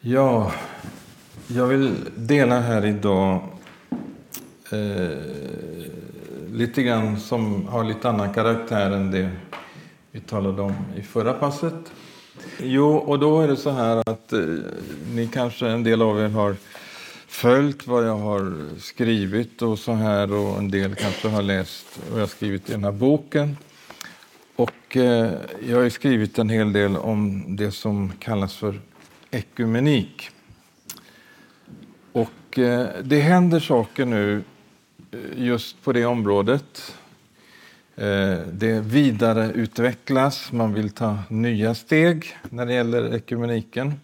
Ja, jag vill dela här idag eh, lite grann som har lite annan karaktär än det vi talade om i förra passet. Jo, och då är det så här att eh, ni kanske, en del av er har följt vad jag har skrivit och så här och en del kanske har läst vad jag har skrivit i den här boken. Och eh, jag har skrivit en hel del om det som kallas för ekumenik. Och eh, det händer saker nu eh, just på det området. Eh, det vidareutvecklas, man vill ta nya steg när det gäller ekumeniken.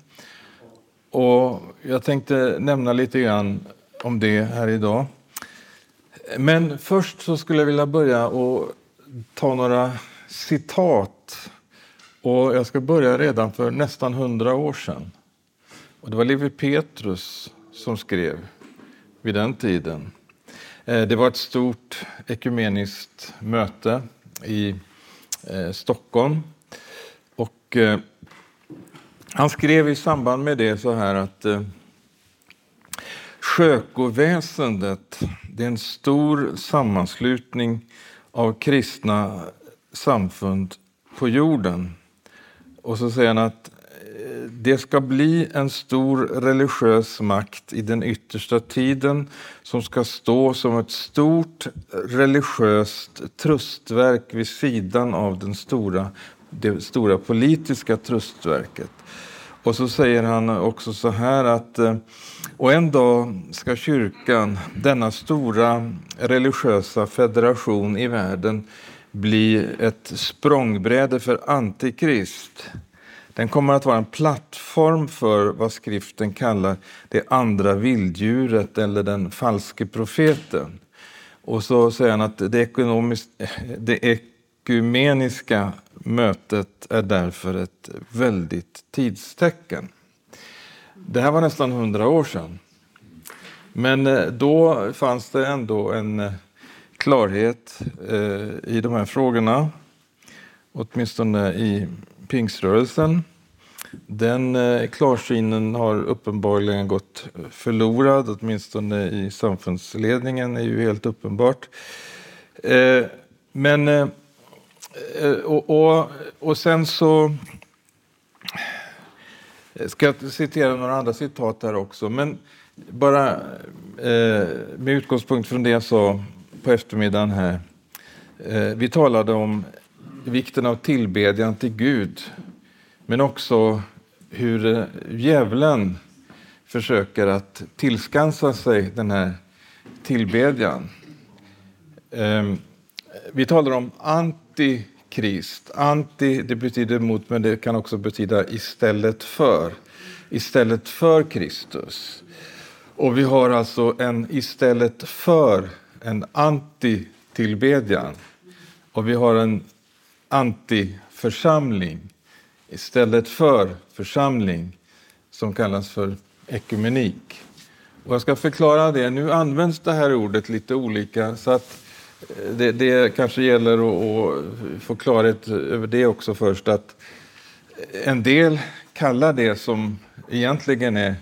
Och jag tänkte nämna lite grann om det här idag. Men först så skulle jag vilja börja och ta några citat. Och jag ska börja redan för nästan hundra år sedan. Och det var Levi Petrus som skrev vid den tiden. Eh, det var ett stort ekumeniskt möte i eh, Stockholm. Och eh, han skrev i samband med det så här att Sjökoväsendet det är en stor sammanslutning av kristna samfund på jorden. Och så säger han att eh, det ska bli en stor religiös makt i den yttersta tiden som ska stå som ett stort religiöst tröstverk vid sidan av den stora, det stora politiska tröstverket. Och så säger han också så här att eh, och en dag ska kyrkan, denna stora religiösa federation i världen, bli ett språngbräde för Antikrist den kommer att vara en plattform för vad skriften kallar det andra vilddjuret eller den falske profeten. Och så säger han att det, eh, det ekumeniska mötet är därför ett väldigt tidstecken. Det här var nästan hundra år sedan. Men eh, då fanns det ändå en eh, klarhet eh, i de här frågorna. Åtminstone i pingströrelsen. Den eh, klarsynen har uppenbarligen gått förlorad, åtminstone i samfundsledningen är ju helt uppenbart. Eh, men, eh, eh och, och, och sen så ska jag citera några andra citat här också, men bara eh, med utgångspunkt från det jag sa på eftermiddagen här. Eh, vi talade om vikten av tillbedjan till Gud, men också hur eh, djävulen försöker att tillskansa sig den här tillbedjan. Ehm, vi talar om antikrist. Anti det betyder mot, men det kan också betyda istället för. Istället för Kristus. Och vi har alltså en istället för, en anti-tillbedjan. Och vi har en antiförsamling istället för församling som kallas för ekumenik. Och jag ska förklara det. Nu används det här ordet lite olika så att eh, det, det kanske gäller att, att få klarhet över det också först. Att en del kallar det som egentligen är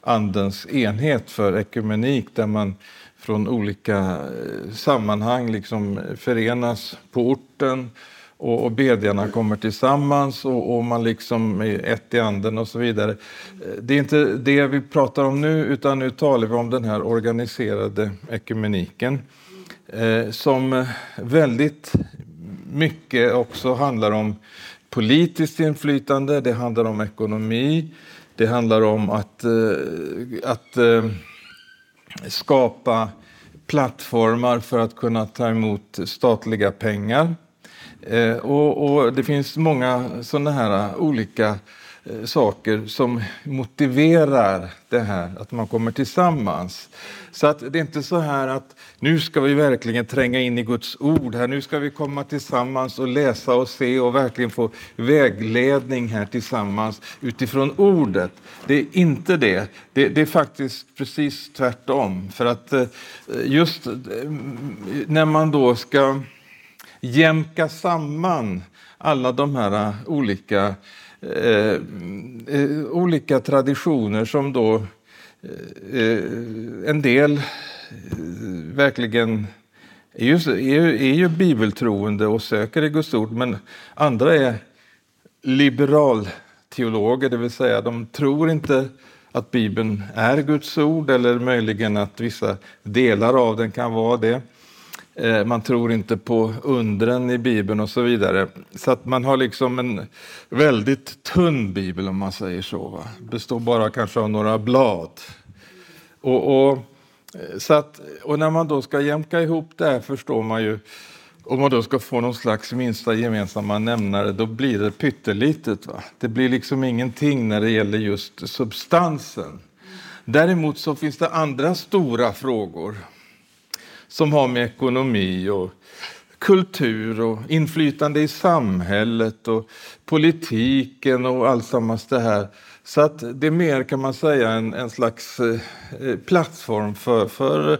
Andens enhet för ekumenik där man från olika eh, sammanhang liksom förenas på orten och, och bedjarna kommer tillsammans och, och, man liksom är ett i anden och så vidare. Eh, det är inte det vi pratar om nu utan nu talar vi om den här organiserade ekumeniken eh, som väldigt mycket också handlar om politiskt inflytande, det handlar om ekonomi, det handlar om att, eh, att eh, skapa plattformar för att kunna ta emot statliga pengar. Eh, och, och, det finns många sådana här olika eh, Eh, saker som motiverar det här, att man kommer tillsammans. Så att det är inte så här att nu ska vi verkligen tränga in i Guds ord här, nu ska vi komma tillsammans och läsa och se och verkligen få vägledning här tillsammans utifrån ordet. Det är inte det. Det, det är faktiskt precis tvärtom. För att eh, just eh, när man då ska jämka samman alla de här olika eh, eh olika traditioner som då eh, eh en del eh, verkligen är ju, är, är ju bibeltroende och söker i Guds ord, men andra är liberalteologer, det vill säga de tror inte att Bibeln är Guds ord eller möjligen att vissa delar av den kan vara det. Eh, man tror inte på undren i Bibeln och så vidare. Så att man har liksom en väldigt tunn bibel om man säger så. Va? Består bara kanske av några blad. Och, och, eh, så att, och när man då ska jämka ihop det här förstår man ju om man då ska få någon slags minsta gemensamma nämnare, då blir det pyttelitet. Va? Det blir liksom ingenting när det gäller just substansen. Däremot så finns det andra stora frågor som har med ekonomi och kultur och inflytande i samhället och politiken och alltsammans det här. Så att det är mer kan man säga en, en slags eh, eh plattform för, för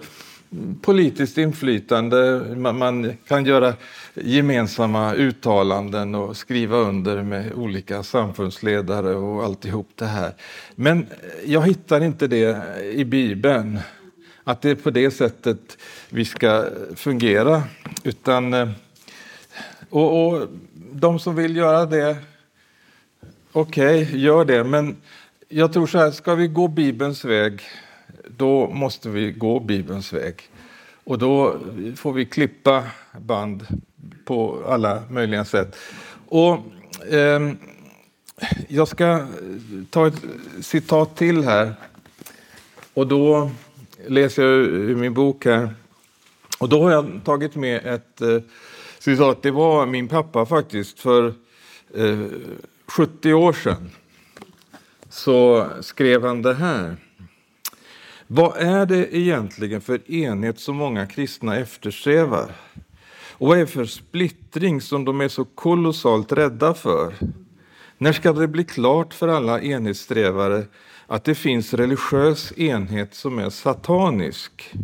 mm, politiskt inflytande. Man, man, kan göra gemensamma uttalanden och skriva under med olika samfundsledare och alltihop det här. Men jag hittar inte det i Bibeln att det är på det sättet vi ska fungera. Utan, eh, och, och de som vill göra det, okej, okay, gör det. Men jag tror så här, ska vi gå Bibelns väg, då måste vi gå Bibelns väg. Och då får vi klippa band på alla möjliga sätt. Och, eh, jag ska ta ett citat till här. Och då läser jag ur min bok här. Och då har jag tagit med ett eh, citat. Det var min pappa faktiskt för eh, 70 år sedan. Så skrev han det här. Vad är det egentligen för enhet som många kristna eftersträvar? Och vad är det för splittring som de är så kolossalt rädda för? När ska det bli klart för alla enhetssträvare att det finns religiös enhet som är satanisk.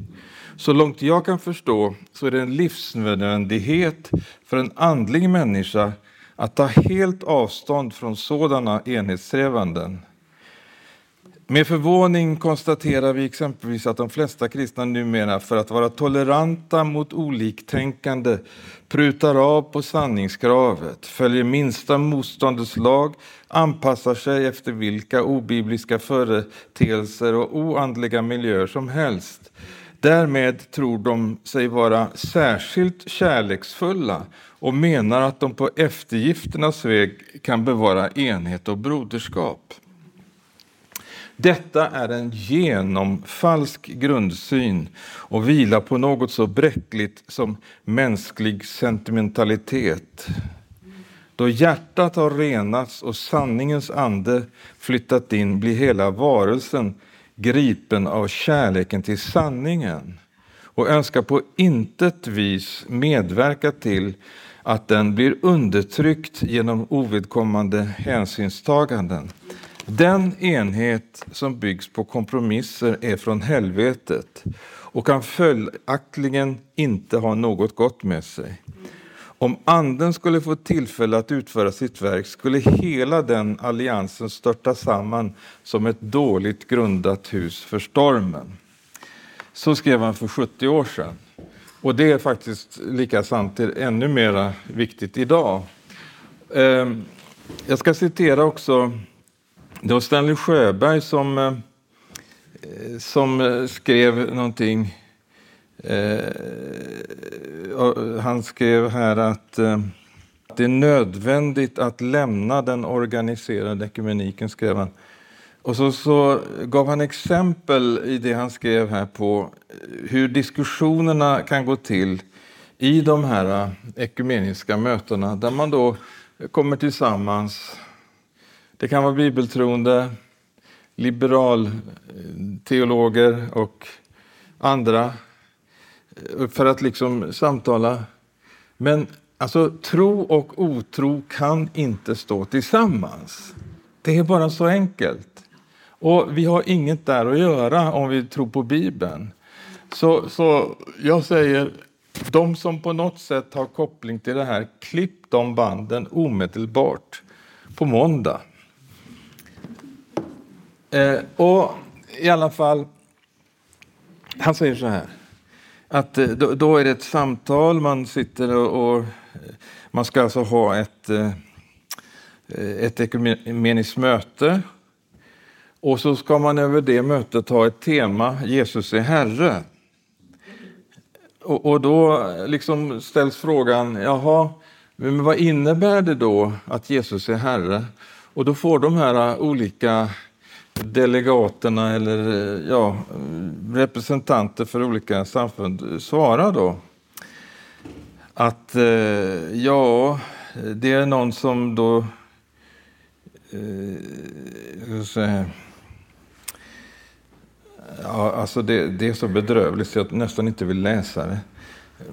Så långt jag kan förstå så är det en livsnödvändighet för en andlig människa att ta helt avstånd från sådana enhetssträvanden. Med förvåning konstaterar vi exempelvis att de flesta kristna numera för att vara toleranta mot oliktänkande prutar av på sanningskravet, följer minsta motståndets lag, anpassar sig efter vilka obibliska företeelser och oandliga miljöer som helst. Därmed tror de sig vara särskilt kärleksfulla och menar att de på eftergifternas väg kan bevara enhet och broderskap. Detta är en genomfalsk grundsyn och vilar på något så bräckligt som mänsklig sentimentalitet. Då hjärtat har renats och sanningens ande flyttat in blir hela varelsen gripen av kärleken till sanningen och önskar på intet vis medverka till att den blir undertryckt genom ovidkommande hänsynstaganden. Den enhet som byggs på kompromisser är från helvetet och kan följaktligen inte ha något gott med sig. Om anden skulle få tillfälle att utföra sitt verk skulle hela den alliansen störta samman som ett dåligt grundat hus för stormen. Så skrev han för 70 år sedan. Och det är faktiskt lika sant, ännu mer viktigt idag. Ehm, jag ska citera också det var Stanley Sjöberg som, eh, som eh, skrev någonting. Eh, han skrev här att det är nödvändigt att lämna den organiserade ekumeniken, skrev han. Och så, så gav han exempel i det han skrev här på hur diskussionerna kan gå till i de här ekumeniska mötena där man då kommer tillsammans det kan vara bibeltroende, liberalteologer eh, och andra eh, för att liksom samtala. Men alltså, tro och otro kan inte stå tillsammans. Det är bara så enkelt. Och vi har inget där att göra om vi tror på Bibeln. Så, så jag säger, de som på något sätt har koppling till det här, klipp de banden omedelbart på måndag. Eh, och i alla fall, han säger så här. Att eh, då, då är det ett samtal, man sitter och, och eh, man ska alltså ha ett, eh, ett ekumeniskt möte. Och så ska man över det mötet ha ett tema, Jesus är Herre. Och, och då liksom ställs frågan, jaha, men vad innebär det då att Jesus är Herre? Och då får de här olika delegaterna eller eh, ja, representanter för olika samfund svara då att eh, ja, det är någon som då eh, säga, ja, alltså det, det, är så bedrövligt så jag nästan inte vill läsa det.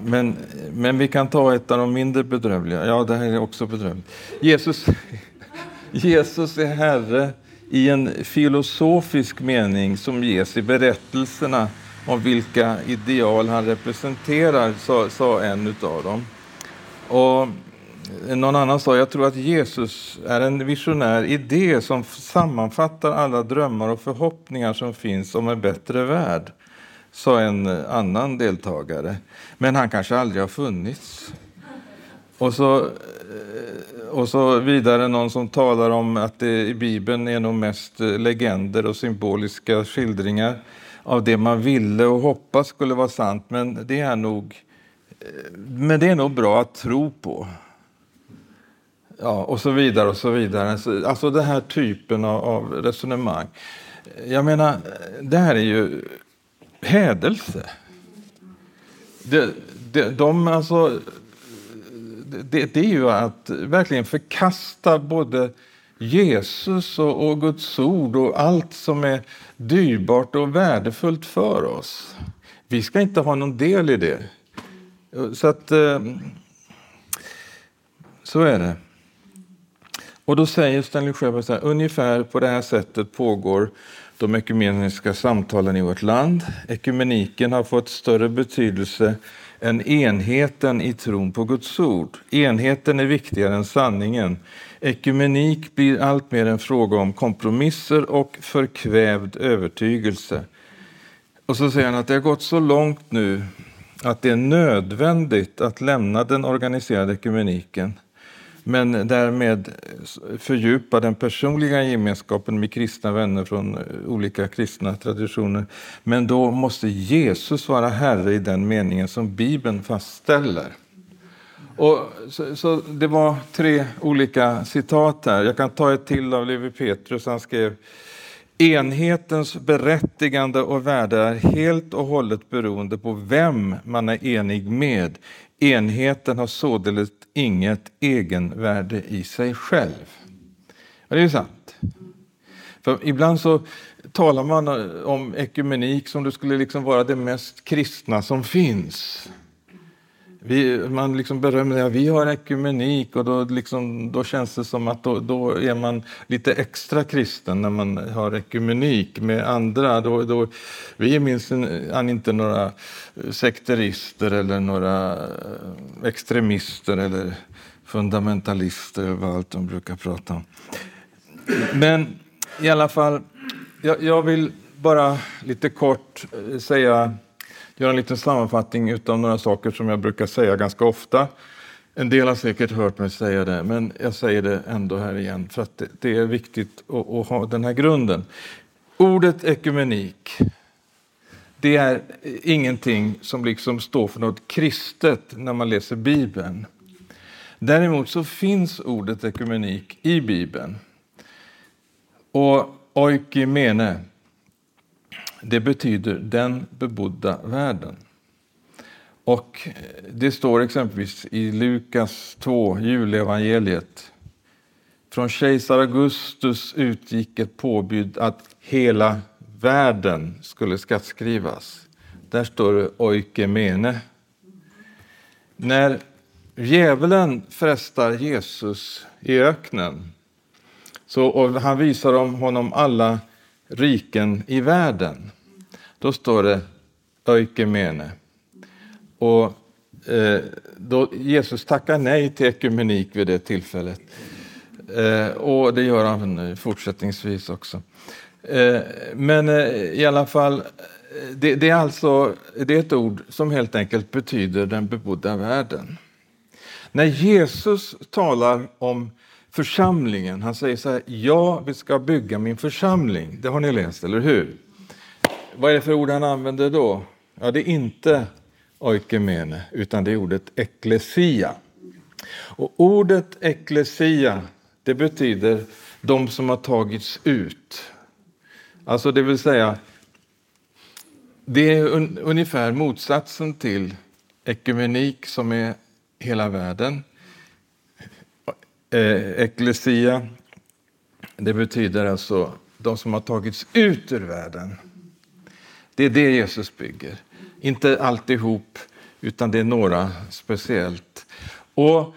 Men, men vi kan ta ett av de mindre bedrövliga. Ja, det här är också bedrövligt. Jesus, Jesus är Herre i en filosofisk mening som ges i berättelserna om vilka ideal han representerar, sa, sa en av dem. Och någon annan sa, jag tror att Jesus är en visionär idé som sammanfattar alla drömmar och förhoppningar som finns om en bättre värld, sa en annan deltagare. Men han kanske aldrig har funnits. Och så, eh, och så vidare någon som talar om att det i Bibeln är nog mest eh, legender och symboliska skildringar av det man ville och hoppas skulle vara sant, men det är nog, eh, men det är nog bra att tro på. Ja, och så vidare och så vidare. Alltså den här typen av, av resonemang. Jag menar, det här är ju hädelse. De, de, de, alltså, det, det, är ju att verkligen förkasta både Jesus och, och, Guds ord och allt som är dyrbart och värdefullt för oss. Vi ska inte ha någon del i det. Så att eh, så är det. Och då säger Stanley Sjöberg så här, ungefär på det här sättet pågår de ekumeniska samtalen i vårt land. Ekumeniken har fått större betydelse än enheten i tron på Guds ord. Enheten är viktigare än sanningen. Ekumenik blir alltmer en fråga om kompromisser och förkvävd övertygelse. Och så säger han att det har gått så långt nu att det är nödvändigt att lämna den organiserade ekumeniken men därmed fördjupa den personliga gemenskapen med kristna vänner från eh, olika kristna traditioner. Men då måste Jesus vara Herre i den meningen som Bibeln fastställer. Och så, så, det var tre olika citat här. Jag kan ta ett till av Levi Petrus. Han skrev Enhetens berättigande och värde är helt och hållet beroende på vem man är enig med. Enheten har således inget egenvärde i sig själv. Och det är sant. För ibland så talar man om ekumenik som det skulle liksom vara det mest kristna som finns. Vi, man liksom berömmer att vi har ekumenik och då, liksom, då känns det som att då, då, är man lite extra kristen när man har ekumenik med andra. Då, då, vi är minsann inte några sekterister eller några eh, extremister eller fundamentalister eller vad allt de brukar prata om. Men i alla fall, jag, jag vill bara lite kort eh, säga göra en liten sammanfattning av några saker som jag brukar säga ganska ofta. En del har säkert hört mig säga det, men jag säger det ändå här igen för att det, är viktigt att, att ha den här grunden. Ordet ekumenik, det är ingenting som liksom står för något kristet när man läser Bibeln. Däremot så finns ordet ekumenik i Bibeln. Och oikimene, det betyder den bebodda världen. Och det står exempelvis i Lukas 2, julevangeliet. Från kejsar Augustus utgick ett påbud att hela världen skulle skattskrivas. Där står det oikemene. När djävulen frestar Jesus i öknen så, och han visar honom alla riken i världen. Då står det öikemene. Och eh, då Jesus tackar nej till ekumenik vid det tillfället. Eh, och det gör han fortsättningsvis också. Eh, men eh, i alla fall, eh, det, det, är alltså det är ett ord som helt enkelt betyder den bebodda världen. När Jesus talar om församlingen, han säger så här, ja, vi ska bygga min församling. Det har ni läst, eller hur? Vad är det för ord han använder då? Ja, det är inte oikemene, utan det är ordet eklesia. Och ordet eklesia, det betyder de som har tagits ut. Alltså det vill säga, det är un ungefär motsatsen till ekumenik som är hela världen. Eh, eklesia, det betyder alltså de som har tagits ut ur världen. Det är det Jesus bygger. Inte alltihop, utan det är några speciellt. Och eh,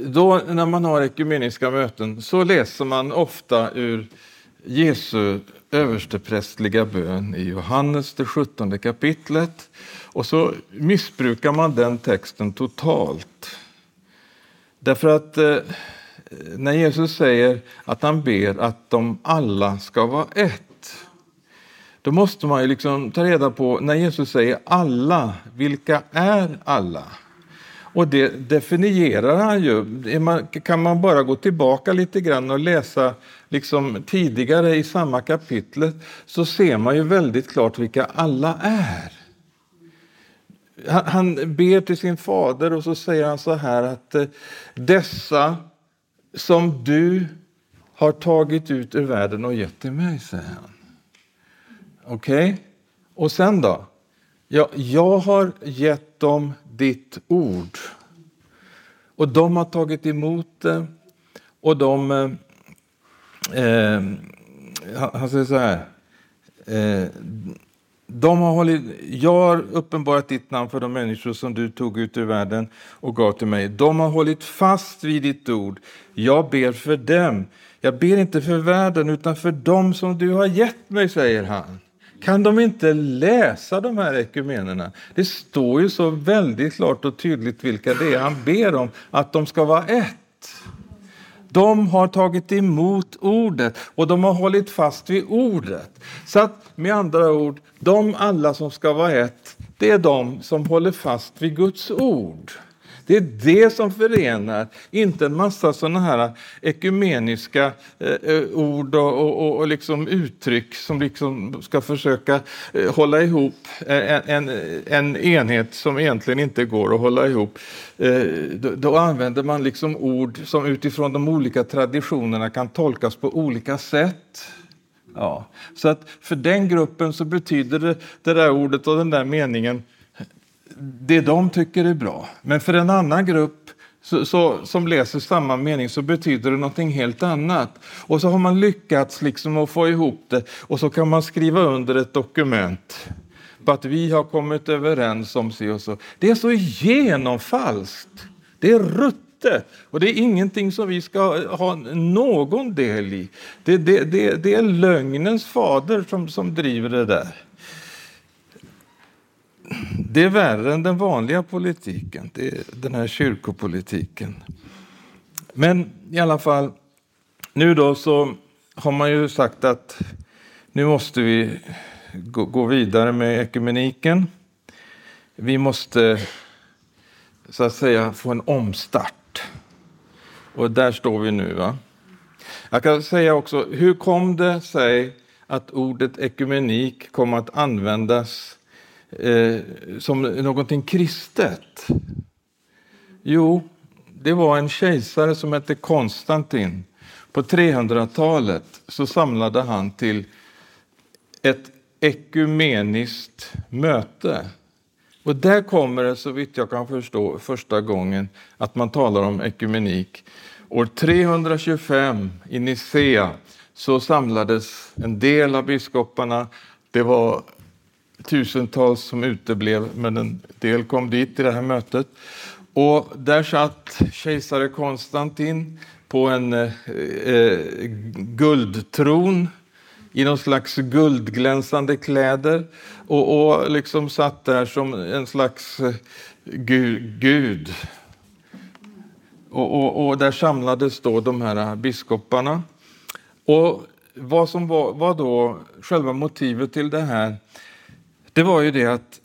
då när man har ekumeniska möten så läser man ofta ur Jesu översteprästliga bön i Johannes det 17 kapitlet. Och så missbrukar man den texten totalt. Därför att eh, när Jesus säger att han ber att de alla ska vara ett då måste man ju liksom ta reda på, när Jesus säger alla, vilka är alla? Och det definierar han ju. Kan man bara gå tillbaka lite grann och läsa liksom tidigare i samma kapitlet så ser man ju väldigt klart vilka alla är. Han ber till sin fader och så säger han så här att eh, dessa som du har tagit ut ur världen och gett till mig, säger han. Okej? Okay? Och sen då? Ja, jag har gett dem ditt ord. Och de har tagit emot det. Och de... Eh, eh han säger så här. Eh, de har hållit, jag har uppenbarat ditt namn för de människor som du tog ut ur världen och gav till mig. De har hållit fast vid ditt ord. Jag ber för dem. Jag ber inte för världen utan för dem som du har gett mig, säger han. Kan de inte läsa de här ekumenerna? Det står ju så väldigt klart och tydligt vilka det är han ber om, att de ska vara ett. De har tagit emot ordet och de har hållit fast vid ordet. Så att med andra ord, de alla som ska vara ett, det är de som håller fast vid Guds ord. Det är det som förenar, inte en massa sådana här ekumeniska eh, eh ord och, och, och liksom uttryck som liksom ska försöka eh, hålla ihop eh, en, en, en, enhet som egentligen inte går att hålla ihop. Eh, då, då, använder man liksom ord som utifrån de olika traditionerna kan tolkas på olika sätt. Ja. Så att för den gruppen så betyder det, det där ordet och den där meningen det de tycker är bra. Men för en annan grupp så, så, som läser samma mening så betyder det någonting helt annat. Och så har man lyckats liksom att få ihop det och så kan man skriva under ett dokument på att vi har kommit överens om sig och så. Det är så genomfalskt. Det är ruttet och det är ingenting som vi ska ha någon del i. Det, det, det, det är lögnens fader som, som driver det där. Det är värre än den vanliga politiken, det är den här kyrkopolitiken. Men i alla fall, nu då så har man ju sagt att nu måste vi gå vidare med ekumeniken. Vi måste så att säga få en omstart. Och där står vi nu. va? Jag kan säga också, hur kom det sig att ordet ekumenik kom att användas eh, som någonting kristet? Jo, det var en kejsare som hette Konstantin. På 300-talet så samlade han till ett ekumeniskt möte. Och där kommer det, så vitt jag kan förstå, första gången att man talar om ekumenik. År 325 i Nicea så samlades en del av biskoparna. Det var tusentals som uteblev, men en del kom dit i det här mötet. Och där satt kejsare Konstantin på en eh, eh, guldtron i någon slags guldglänsande kläder och, och liksom satt där som en slags eh, gud. gud. Och, och, och, där samlades då de här biskoparna. Och vad som var, var då själva motivet till det här, det var ju det att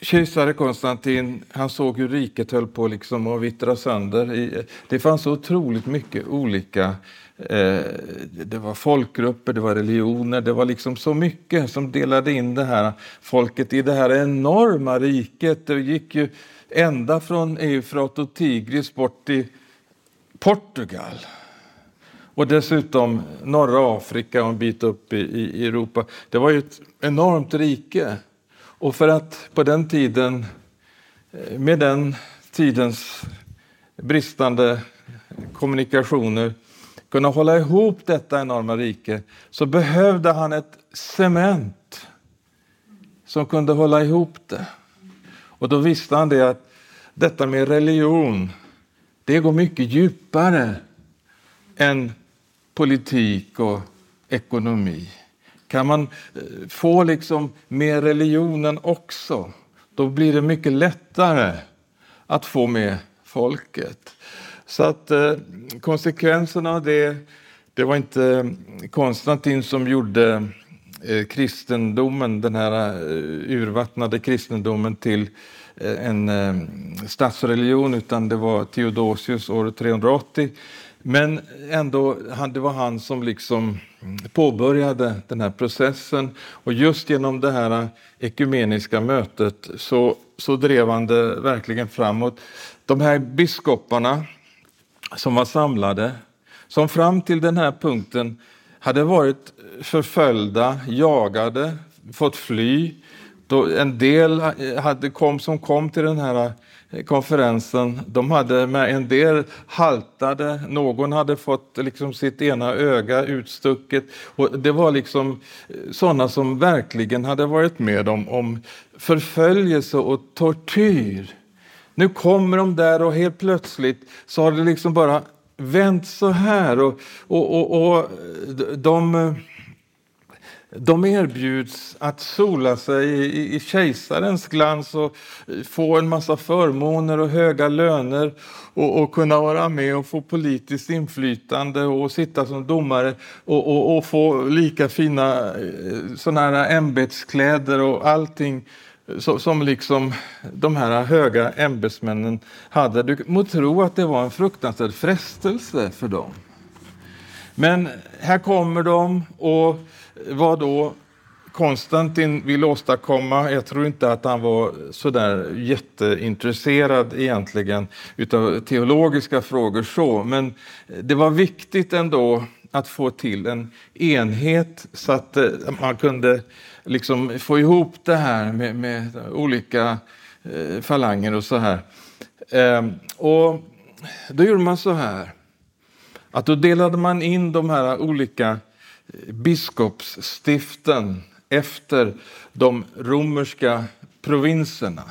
kejsare Konstantin, han såg hur riket höll på liksom att vittra sönder. Det fanns så otroligt mycket olika eh, det var folkgrupper, det var religioner, det var liksom så mycket som delade in det här folket i det här enorma riket. Det gick ju ända från Eufrat och Tigris bort till Portugal. Och dessutom norra Afrika och en bit upp i, i Europa. Det var ju ett enormt rike. Och för att på den tiden, eh, med den tidens bristande kommunikationer, kunna hålla ihop detta enorma rike så behövde han ett cement som kunde hålla ihop det. Och då visste han det att detta med religion, det går mycket djupare än politik och ekonomi. Kan man eh, få liksom med religionen också, då blir det mycket lättare att få med folket. Så att eh, konsekvenserna av det, det var inte Konstantin som gjorde eh, kristendomen, den här eh, urvattnade kristendomen till eh, en eh, statsreligion, utan det var Theodosius år 380 men ändå, det var han som liksom påbörjade den här processen. Och just genom det här ekumeniska mötet så, så drev han det verkligen framåt. De här biskoparna som var samlade, som fram till den här punkten hade varit förföljda, jagade, fått fly. Då en del hade kom, som kom till den här konferensen. De hade med en del haltade, någon hade fått liksom sitt ena öga utstucket. Och det var liksom eh, sådana som verkligen hade varit med om, om förföljelse och tortyr. Nu kommer de där och helt plötsligt så har det liksom bara vänt så här. Och, och, och, och eh, de eh, de erbjuds att sola sig i, i kejsarens glans och få en massa förmåner och höga löner och, och kunna vara med och få politiskt inflytande och sitta som domare och, och, och få lika fina eh, såna här ämbetskläder och allting som liksom de här höga ämbetsmännen hade. Du må tro att det var en fruktansvärd frestelse för dem. Men här kommer de och vad då Konstantin vill åstadkomma, jag tror inte att han var så där jätteintresserad egentligen utav teologiska frågor så, men det var viktigt ändå att få till en enhet så att eh, man kunde liksom få ihop det här med, med olika eh, falanger och så här. Ehm, och då gjorde man så här att då delade man in de här olika biskopsstiften efter de romerska provinserna.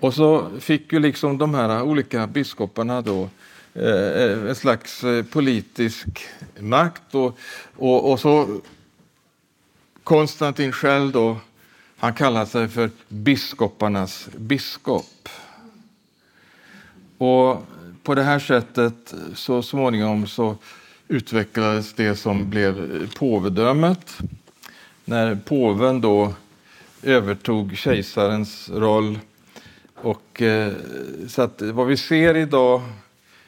Och så fick ju liksom de här olika biskoparna då eh, en slags eh, politisk makt. Och, och, och så Konstantin själv då, han kallar sig för biskoparnas biskop. Och på det här sättet så småningom så utvecklades det som blev påvedömet. När påven då övertog kejsarens roll. Och, eh, så att vad vi ser idag,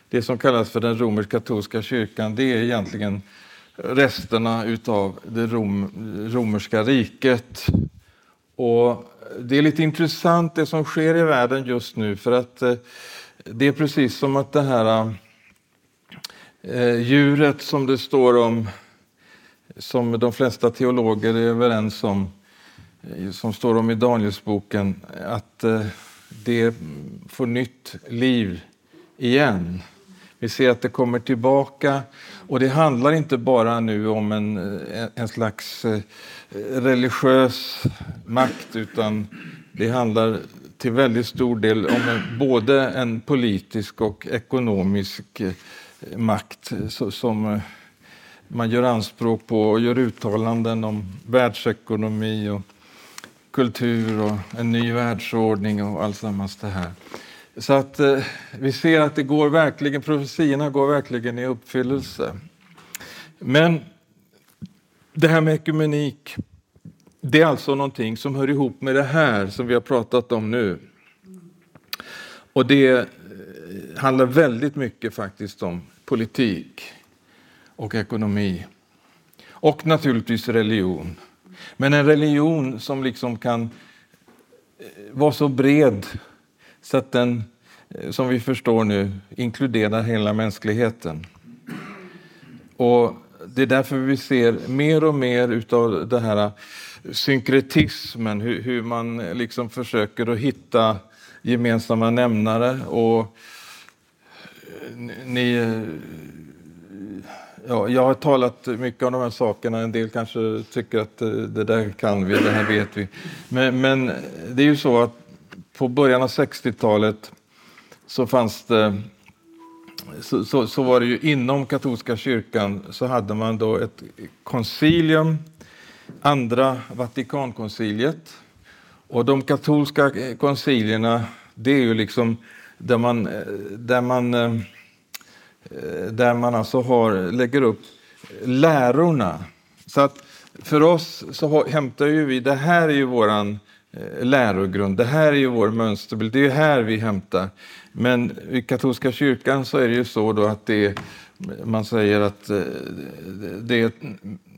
det som kallas för den romersk-katolska kyrkan, det är egentligen resterna utav det rom, romerska riket. Och det är lite intressant det som sker i världen just nu för att eh, det är precis som att det här Eh, djuret som det står om, som de flesta teologer är överens om, eh, som står om i Danielsboken, att eh, det får nytt liv igen. Vi ser att det kommer tillbaka och det handlar inte bara nu om en, eh, en slags religiös makt utan det handlar till väldigt stor del om en, både en politisk och ekonomisk makt eh, som eh, man gör anspråk på och gör uttalanden om världsekonomi och kultur och en ny världsordning och alltsammans det här. Så att eh, vi ser att det går verkligen, profetiorna går verkligen i uppfyllelse. Men det här med ekumenik, det är alltså någonting som hör ihop med det här som vi har pratat om nu. Och det eh, handlar väldigt mycket faktiskt om politik och ekonomi. Och naturligtvis religion. Men en religion som liksom kan eh, vara så bred så att den, eh, som vi förstår nu, inkluderar hela mänskligheten. Och det är därför vi ser mer och mer utav det här eh, synkretismen, hur, hur man liksom försöker att hitta gemensamma nämnare. Och ni, ja, jag har talat mycket om de här sakerna. En del kanske tycker att eh, det där kan vi, det här vet vi. Men, men det är ju så att på början av 60-talet så fanns det så, så, så, var det ju inom katolska kyrkan så hade man då ett koncilium, andra Vatikankonciliet. Och de katolska eh, koncilierna, det är ju liksom där man, eh, där man, Eh, där man alltså har, lägger upp lärorna. Så att för oss så hämtar ju vi, det här är ju våran eh, lärogrund. Det här är ju vår mönsterbild, det är här vi hämtar. Men i katolska kyrkan så är det ju så då att det man säger att det det,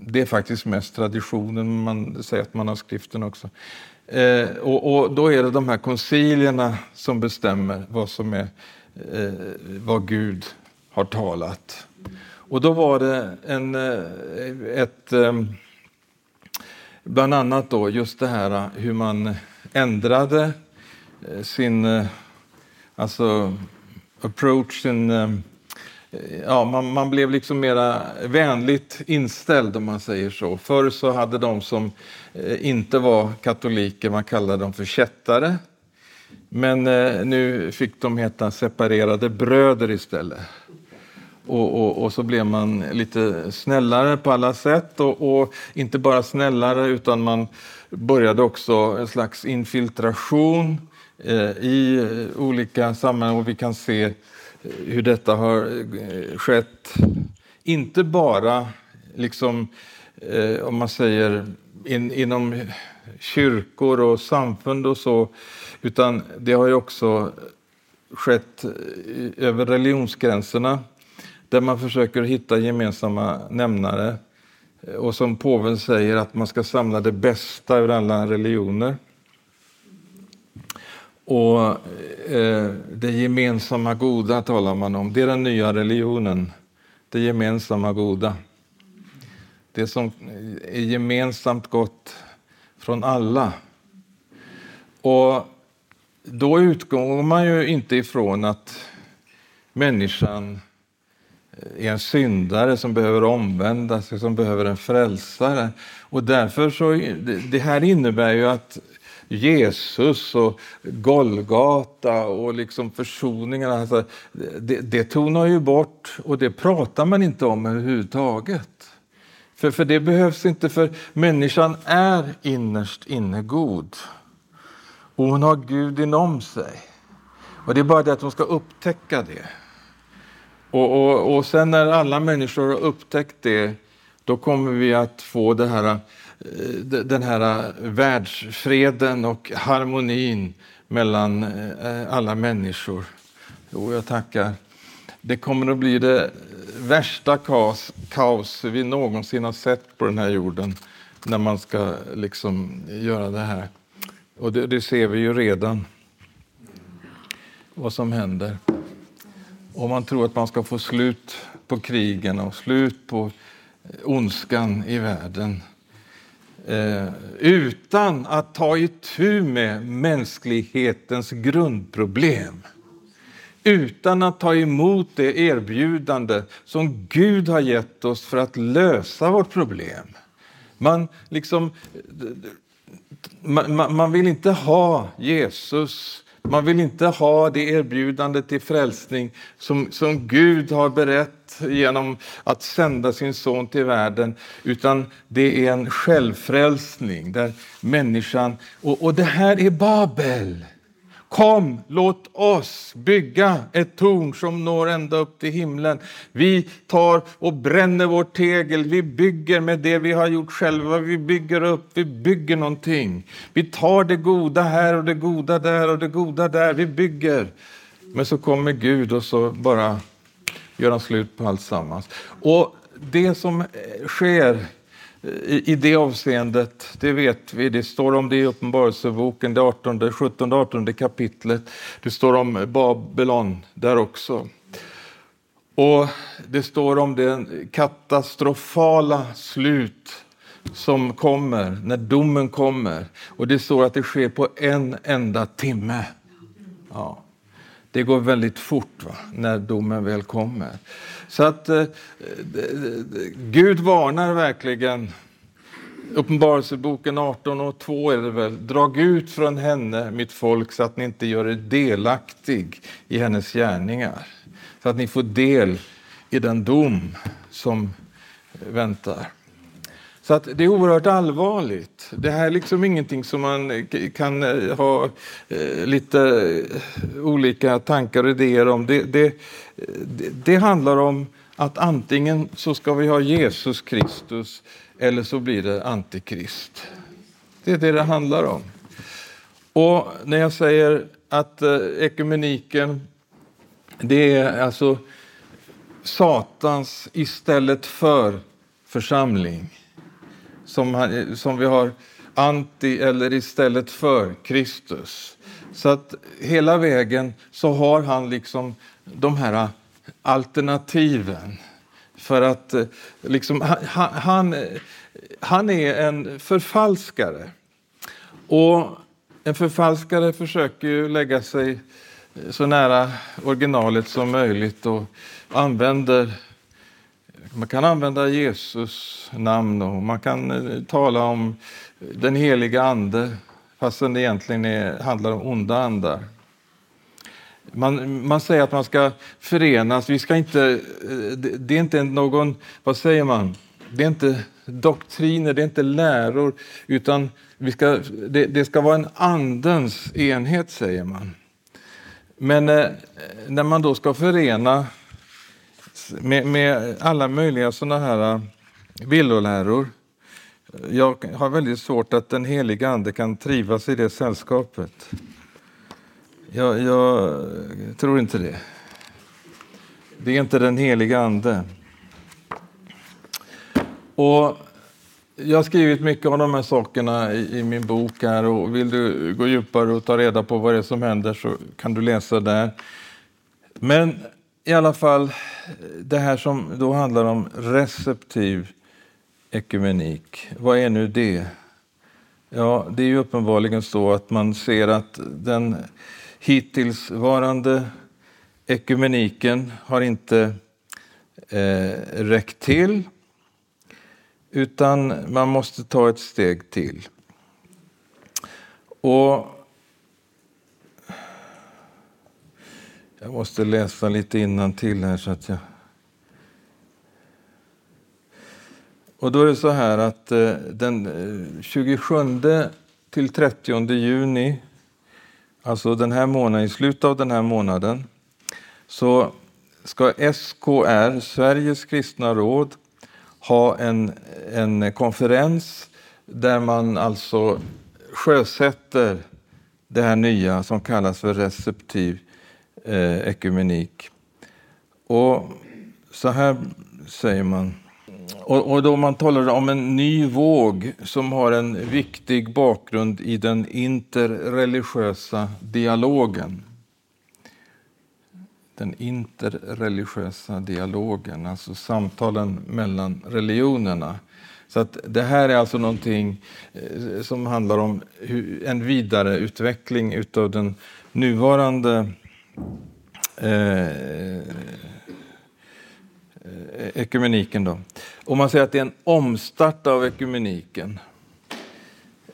det är faktiskt mest traditionen, man säger att man har skriften också. Eh, och, och, då är det de här koncilierna som bestämmer vad som är vad Gud har talat. Och då var det en, eh, ett ehm, Bland annat då just det här eh, hur man ändrade eh, sin alltså approach, sin, ja, man, man, blev liksom mera vänligt inställd om man säger så. Förr så hade de som inte var katoliker, man kallade dem för kättare. Men nu fick de heta separerade bröder istället. Och, och, och, så blev man lite snällare på alla sätt. Och, och, inte bara snällare, utan man började också en slags infiltration eh, i olika sammanhang. Och vi kan se eh, hur detta har eh, skett. Inte bara, liksom, eh, om man säger, in, inom kyrkor och samfund och så, utan det har ju också skett eh, över religionsgränserna där man försöker hitta gemensamma nämnare. Och som påven säger att man ska samla det bästa ur alla religioner. Och eh, det gemensamma goda talar man om. Det är den nya religionen. Det gemensamma goda. Det som är gemensamt gott från alla. Och då utgår man ju inte ifrån att människan Eh, är en syndare som behöver omvända sig, som behöver en frälsare. Och därför så, det här innebär ju att Jesus och Golgata och liksom försoningen, alltså, det, det tonar ju bort och det pratar man inte om överhuvudtaget. För, för det behövs inte, för människan är innerst inne god. Och hon har Gud inom sig. Och det är bara det att hon ska upptäcka det. Och, och, och sen när alla människor har upptäckt det, då kommer vi att få det här, eh, den här eh, världsfreden och harmonin mellan eh, alla människor. Jo, jag tackar. Det kommer att bli det värsta kaos, kaos vi någonsin har sett på den här jorden när man ska liksom göra det här. Och det, det ser vi ju redan, vad som händer om man tror att man ska få slut på krigen och slut på eh, ondskan i världen. Eh, utan att ta itu med mänsklighetens grundproblem. Utan att ta emot det erbjudande som Gud har gett oss för att lösa vårt problem. Man, liksom, eh, man, man vill inte ha Jesus man vill inte ha det erbjudande till frälsning som, som Gud har berett genom att sända sin son till världen, utan det är en självfrälsning där människan... Och, och det här är Babel. Kom, låt oss bygga ett torn som når ända upp till himlen. Vi tar och bränner vårt tegel. Vi bygger med det vi har gjort själva. Vi bygger upp, vi bygger någonting. Vi tar det goda här och det goda där och det goda där. Vi bygger. Men så kommer Gud och så bara gör han slut på allt sammans. Och det som sker i, i det avseendet, det vet vi. Det står om det i Uppenbarelseboken, det 18, 17 18 kapitlet. Det står om Babylon där också. Och det står om det katastrofala slut som kommer när domen kommer. Och det står att det sker på en enda timme. Ja. Det går väldigt fort va? när domen väl kommer. Så att eh, Gud varnar verkligen. Uppenbarelseboken 18 och 2 är det väl. Drag ut från henne, mitt folk, så att ni inte gör er delaktig i hennes gärningar. Så att ni får del i den dom som väntar. Så att det är oerhört allvarligt. Det här är liksom ingenting som man eh, kan eh, ha eh, lite olika tankar och idéer om. Det, det, det, handlar om att antingen så ska vi ha Jesus Kristus eller så blir det antikrist. Det är det det handlar om. Och när jag säger att ekumeniken, det är alltså Satans istället för församling som, som vi har anti eller istället för Kristus. Så att hela vägen så har han liksom de här ah, alternativen. För att eh, liksom, han, han, han är en förfalskare. Och en förfalskare försöker ju lägga sig så nära originalet som möjligt och använder man kan använda Jesus namn och man kan eh, tala om den heliga Ande fastän det egentligen är, handlar om onda andar. Man, man säger att man ska förenas. Vi ska inte, eh, det är inte någon, vad säger man, det är inte doktriner, det är inte läror, utan vi ska, det, det ska vara en andens enhet, säger man. Men eh, när man då ska förena med, med alla möjliga sådana här äh, villoläror. Jag har väldigt svårt att den heliga Ande kan trivas i det sällskapet. Jag, jag tror inte det. Det är inte den heliga Ande. Och jag har skrivit mycket om de här sakerna i, i, min bok här och vill du gå djupare och ta reda på vad det är som händer så kan du läsa där. Men i alla fall det här som då handlar om receptiv ekumenik. Vad är nu det? Ja, det är ju uppenbarligen så att man ser att den hittillsvarande ekumeniken har inte eh, räckt till utan man måste ta ett steg till. Och Jag måste läsa lite innan till här så att jag... Och då är det så här att eh, den eh, 27 till 30 juni, alltså den här månaden, i slutet av den här månaden, så ska SKR, Sveriges kristna råd, ha en, en konferens där man alltså sjösätter det här nya som kallas för receptiv eh, ekumenik. Och så här säger man. Och, och då man talar om en ny våg som har en viktig bakgrund i den interreligiösa dialogen. Den interreligiösa dialogen, alltså samtalen mellan religionerna. Så att det här är alltså någonting eh, som handlar om en vidareutveckling utav den nuvarande Eh, eh, ekumeniken. Då. Och man säger att det är en omstart av ekumeniken.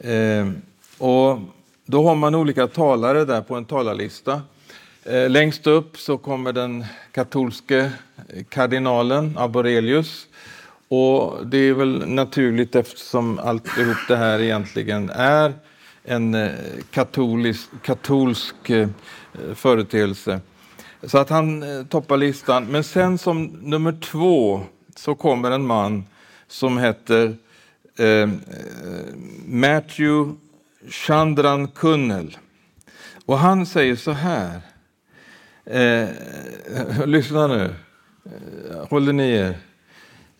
Eh, och då har man olika talare där på en talarlista. Eh, längst upp så kommer den katolske kardinalen Aborelius. Och det är väl naturligt eftersom alltihop det här egentligen är en eh, katolisk, katolsk eh, företeelse. Så att han eh, toppar listan. Men sen som nummer två så kommer en man som heter eh, Matthew Chandran Kunnel. Och han säger så här. Eh, lyssna nu. Håller ni er?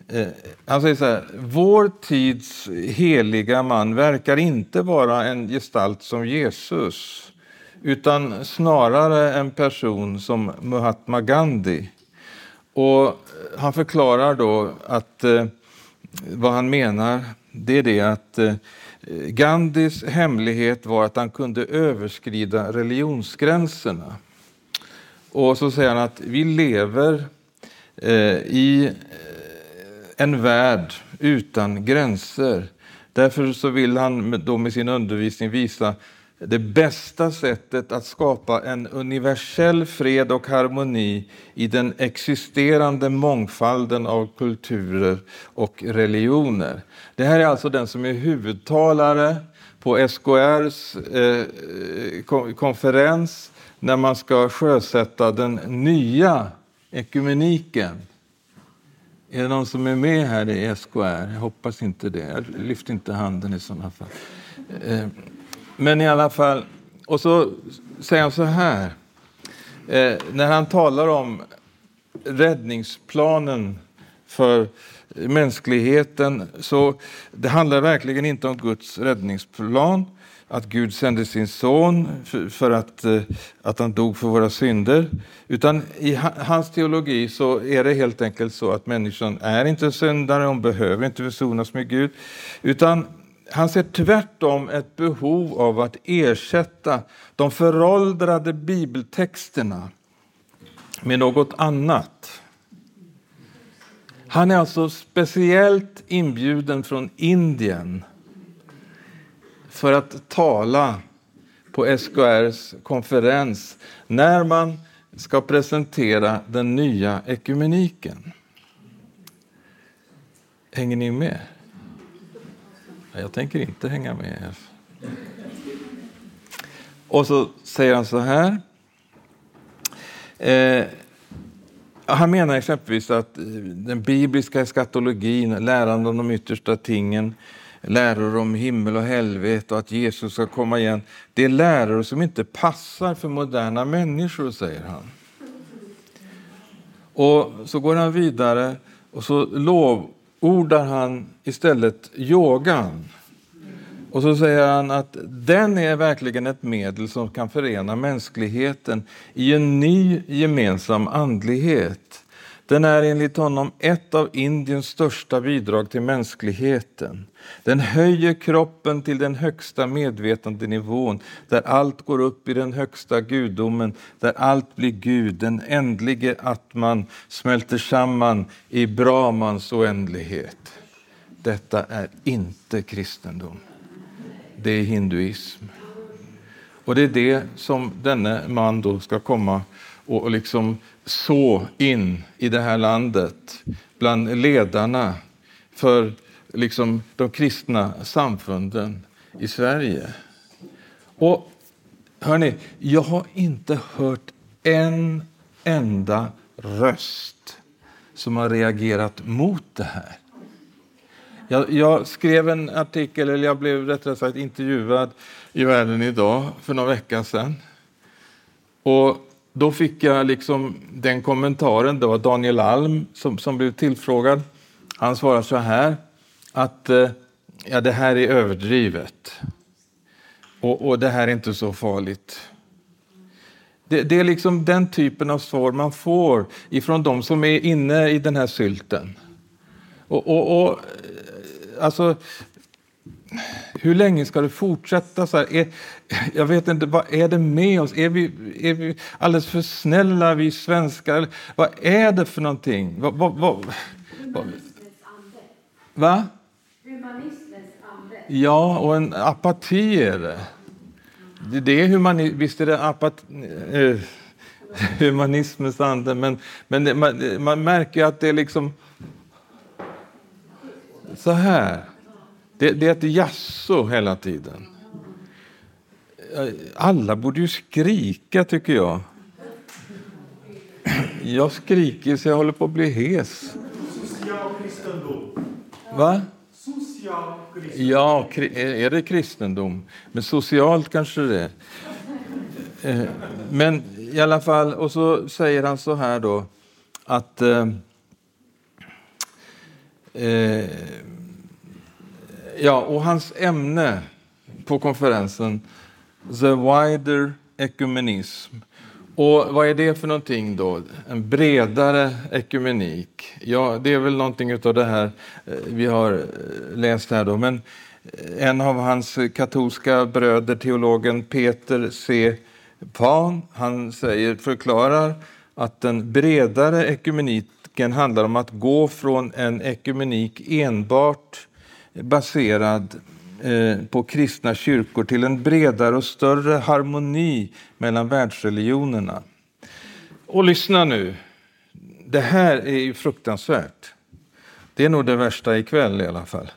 Eh, han säger så här, vår tids heliga man verkar inte vara en gestalt som Jesus utan snarare en person som Mahatma Gandhi. Och han förklarar då att eh, vad han menar det är det att eh, Gandhis hemlighet var att han kunde överskrida religionsgränserna. Och så säger han att vi lever eh, i en värld utan gränser. Därför så vill han då med sin undervisning visa det bästa sättet att skapa en universell fred och harmoni i den existerande mångfalden av kulturer och religioner. Det här är alltså den som är huvudtalare på SKRs eh, konferens när man ska sjösätta den nya ekumeniken. Är det någon som är med här i SKR? Jag hoppas inte det. Jag lyfter inte handen i sådana fall. Eh, men i alla fall, och så säger han så här. Eh, när han talar om räddningsplanen för mänskligheten så det handlar verkligen inte om Guds räddningsplan att Gud sände sin son för att, eh, att han dog för våra synder. Utan i hans teologi så är det helt enkelt så att människan är inte syndare, hon behöver inte försonas med Gud. Utan han ser tvärtom ett behov av att ersätta de föråldrade bibeltexterna med något annat. Han är alltså speciellt inbjuden från Indien för att tala på SKRs konferens när man ska presentera den nya ekumeniken. Hänger ni med? Jag tänker inte hänga med. Och så säger han så här. Eh, han menar exempelvis att eh, den bibliska eskatologin, läran om de yttersta tingen, läror om himmel och helvete och att Jesus ska komma igen. Det är läror som inte passar för moderna människor, säger han. Och så går han vidare och så lovordar han istället yogan. Och så säger han att den är verkligen ett medel som kan förena mänskligheten i en ny gemensam andlighet. Den är enligt honom ett av Indiens största bidrag till mänskligheten. Den höjer kroppen till den högsta medvetandenivån där allt går upp i den högsta gudomen, där allt blir Gud. Den ändlige atman smälter samman i Brahmans oändlighet. Detta är inte kristendom. Det är hinduism. Och det är det som denne man då ska komma och liksom så in i det här landet bland ledarna för liksom de kristna samfunden i Sverige. Och hörni, jag har inte hört en enda röst som har reagerat mot det här. Jag, jag, skrev en artikel, eller jag blev rättare sagt intervjuad i Världen idag för några veckor sedan. Och då fick jag liksom den kommentaren, det var Daniel Alm som, som blev tillfrågad. Han svarade så här, att eh, ja, det här är överdrivet. Och, och det här är inte så farligt. Det, det, är liksom den typen av svar man får ifrån de som är inne i den här sylten. Och, och, och eh, alltså, hur länge ska det fortsätta så här? Är, jag vet inte, vad är det med oss? Är vi, är vi alldeles för snälla, vi svenskar? Vad är det för någonting? Va? va, va, Humanismens ande. Va? Humanismens ande. Ja, och en apati är det. Det, är humani, visst är det apati... eh, humanismens ande, men, men det, man, man märker att det är liksom så här. Det, det är ett jasso hela tiden. alla borde ju skrika, tycker jag. Jag skriker så jag håller på att bli hes. Social kristendom. Va? Social kristendom. Ja, kri- är det kristendom? Men socialt kanske det är. Eh, men i alla fall, och så säger han så här då att eh, eh, Ja, och hans ämne på konferensen, The Wider ekumenism. Och vad är det för någonting då? En bredare ekumenik? Ja, det är väl någonting av det här eh, vi har eh, läst här då. Men eh, en av hans katolska bröder, teologen Peter C. Pan, han säger, förklarar att den bredare ekumeniken handlar om att gå från en ekumenik enbart baserad eh, på kristna kyrkor till en bredare och större harmoni mellan världsreligionerna. Och lyssna nu, det här är ju fruktansvärt. Det är nog det värsta ikväll i alla fall.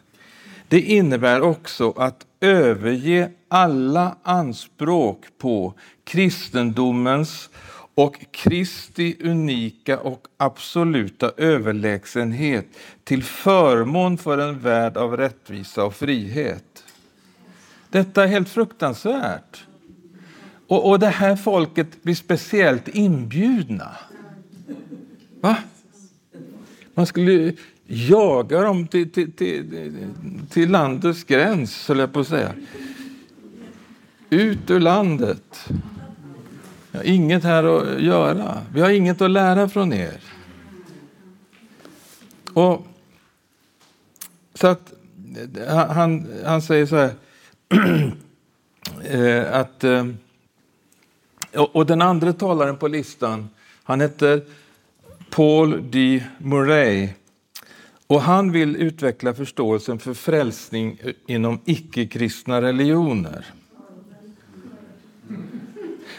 Det innebär också att överge alla anspråk på kristendomens och Kristi unika och absoluta överlägsenhet till förmån för en värld av rättvisa och frihet. Detta är helt fruktansvärt. Och, och det här folket blir speciellt inbjudna. Va? Man skulle jaga dem till, till, till, till landets gräns, höll jag på att säga. Ut ur landet. Jag har inget här att göra. Vi har inget att lära från er. Och så att eh, han, han säger så här eh, att eh, och den andra talaren på listan, han heter Paul D. Murray. Och han vill utveckla förståelsen för frälsning inom icke-kristna religioner.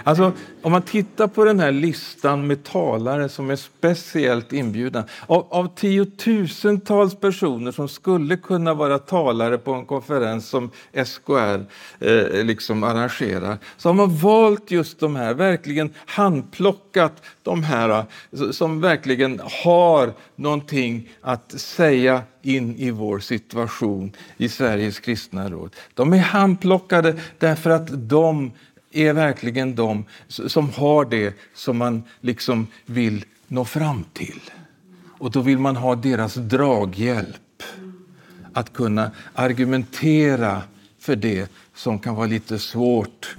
Alltså, om man tittar på den här listan med talare som är speciellt inbjudna. Av, av tiotusentals personer som skulle kunna vara talare på en konferens som SKR eh, liksom arrangerar så har man valt just de här, verkligen handplockat de här eh, som verkligen har någonting att säga in i vår situation i Sveriges kristna råd. De är handplockade därför att de är verkligen de som har det som man liksom vill nå fram till. Och då vill man ha deras draghjälp att kunna argumentera för det som kan vara lite svårt